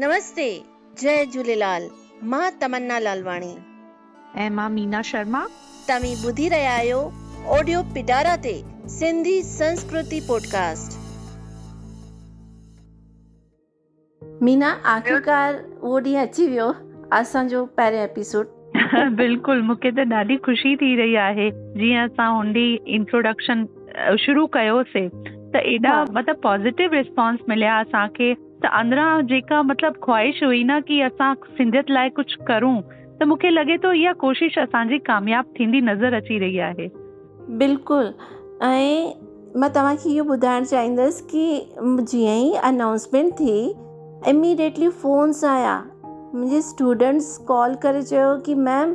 नमस्ते जय झूलेलाल माँ तमन्ना लालवाणी। ऐं माँ मीना शर्मा। तव्हीं ॿुधी रहिया आहियो ऑडियो पिटारा ते सिंधी संस्कृति पॉडकास्ट। मीना आख़िरकार उहो ॾींहुं अची वियो असांजो पहिरें एपिसोड बिल्कुलु मूंखे त ॾाढी ख़ुशी थी रही आहे। जीअं असां हुनजी इंट्रोडक्शन शुरू कयोसीं त एॾा। मतिलबु पॉज़िटिव रिस्पॉन्स मिलिया असांखे। त अंदरां जेका मतिलबु ख़्वाहिश हुई न की असां सिंधियत लाइ कुझु करूँ, त मूंखे लॻे थो इहा कोशिश असांजी कामयाबु थींदी नज़र अची रही आहे। बिल्कुलु। ऐं माँ तव्हांखे इहो ॿुधाइणु चाहींदसि की जीअं ई अनाउंसमेंट थी इमीडिएटली फ़ोन्स आया। मुंहिंजे स्टूडेंट्स कॉल करे चयो की मैम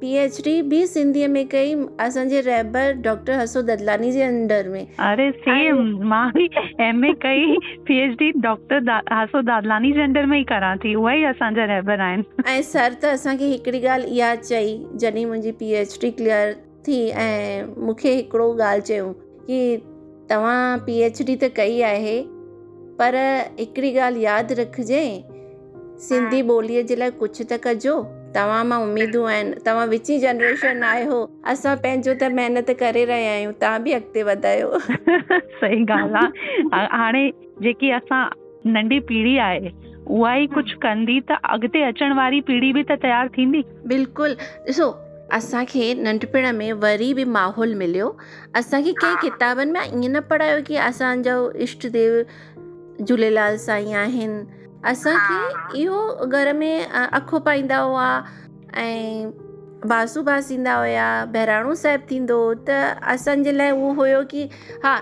पी एच डी बि सिंधीअ में कई असांजे रहबर डॉक्टर हसो ददलानी जे अंडर में। अरे सेम माँ बि एम ए कई पी एच डी डॉक्टर दा, हासो दादलानी जे अंडर में ई करां थी उहा ई असांजा रहबर आहिनि ऐं सर त असांखे हिकिड़ी ॻाल्हि इहा चई जॾहिं मुंहिंजी पी एच क्लियर थी ऐं मूंखे हिकिड़ो ॻाल्हि चयूं की तव्हां पी एच डी त कई आहे पर हिकिड़ी ॻाल्हि यादि रखिजे सिंधी ॿोलीअ जे लाइ कुझु त कजो। तव्हां माँ उमेदूं आहिनि तव्हां विची जनरेशन आहियो। असां पंहिंजो त महिनत करे रहिया आहियूं तव्हां बि अॻिते वधायो। सही ॻाल्हि आहे हाणे जेकी असां नंढी पीढ़ी आहे उहा ई कुझु कंदी त अॻिते अचण वारी पीढ़ी बि त तयारु थींदी। बिल्कुलु। ॾिसो असांखे नंढपण में वरी बि माहौल मिलियो। असांखे कंहिं किताबनि में ईअं न पढ़ायो की असांजो इष्ट देव झूलेलाल साईं आहिनि। असांखे इहो घर में अखो पाईंदा हुआ ऐं बासु बासींदा हुया बहिराणो साहिबु थींदो हो त असांजे लाइ उहो हुयो की हा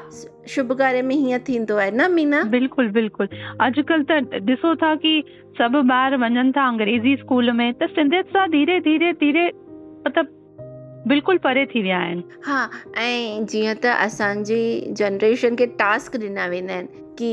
शुभ कार्य में हीअं थींदो आहे न मीना? बिल्कुलु बिल्कुलु। अॼुकल्ह त ॾिसो था की सभु ॿार वञनि था अंग्रेज़ी स्कूल में त सिंधियत सां धीरे धीरे धीरे मतिलबु बिल्कुलु परे थी विया आहिनि। हा ऐं जीअं त असांजी जनरेशन खे टास्क ॾिना वेंदा आहिनि की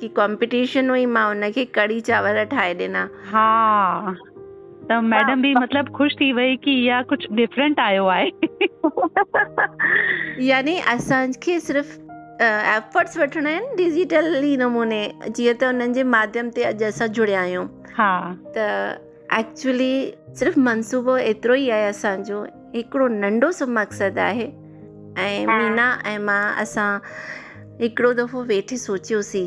की कॉम्पिटिशन हुई माँ हुनखे कढ़ी चांवर ठाहे ॾिना हा त मैडम बि मतिलबु ख़ुशि थी वई की इहा कुझु डिफरेंट आयो आहे यानी असांखे सिर्फ़ु एफर्ट्स वठिणा आहिनि डिजिटली नमूने। जीअं त उन्हनि जे माध्यम ते अॼु असां जुड़िया आहियूं। हा। त एक्चुअली सिर्फ़ु मनसूबो एतिरो ई आहे असांजो हिकिड़ो नंढो सो मक़सदु आहे। ऐं मीना ऐं माँ असां हिकिड़ो दफ़ो वेठे सोचियोसीं।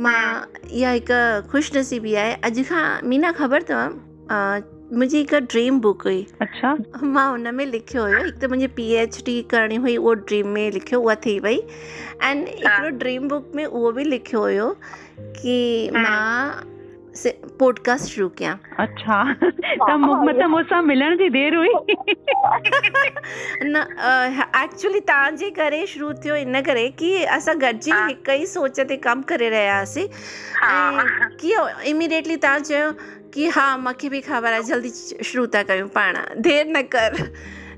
माँ इहा हिकु ख़ुशि नसीबी आहे अॼु खां मीना ख़बर अथव मुंहिंजी हिकु ड्रीम बुक हुई। अच्छा। माँ हुन में लिखियो हुयो हिकु त मुंहिंजी पी एच डी करणी हुई उहो ड्रीम में लिखियो उहा थी वई एंड हिकिड़ो ड्रीम बुक में उहो बि लिखियो हुयो की माँ पॉडकास्ट शुरू कयां। अच्छा। त मु- मतिलबु मूंसां मिलण जी देरि हुई? न एक्चुअली तव्हांजे करे शुरू थियो इन करे की असां गॾिजी हा। हिक ई सोच ते कमु करे रहिया हुआसीं। ऐं कीअं इमीडिएटली तव्हां चयो की हा मूंखे बि ख़बर आहे जल्दी शुरू था कयूं पाण। देरि न कर।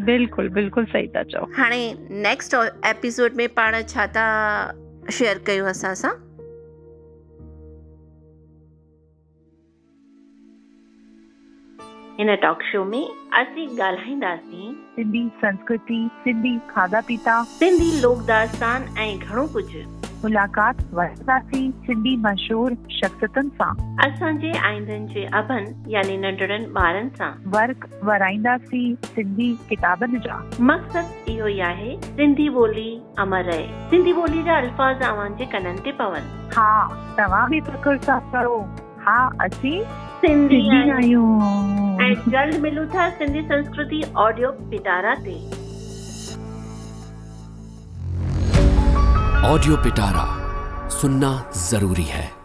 बिल्कुलु बिल्कुलु सही था चओ हाणे नेक्स्ट एपिसोड में पाण छा था शेयर कयूं असां सां। हिन टॉक शो में असीं ॻाल्हाईंदासीं। सिंधी संस्कृति सिंधी खाधा पीता। सिंधी लोक दास्तान ऐं घणो कुझु। मुलाक़ात वठंदासीं सिंधी मशहूर शख़्सियतुनि सां। असांजे आईंदनि जे यानी नंढड़नि ॿारनि सां। वर्क वराईंदासीं सिंधी किताबनि जा। मक़सदु इहो ई आहे सिंधी ॿोली अमर रहे। सिंधी ॿोली जा अल्फाज़ अव्हांजे कननि ते पवनि। हा तव्हां बि फ़िक्र था करो। हा असीं सिंधी। आहियूं। ऐं जल्द मिलूं था सिंधी संस्कृति ऑडियो पिटारा ते। ऑडियो पिटारा सुनना ज़रूरी है।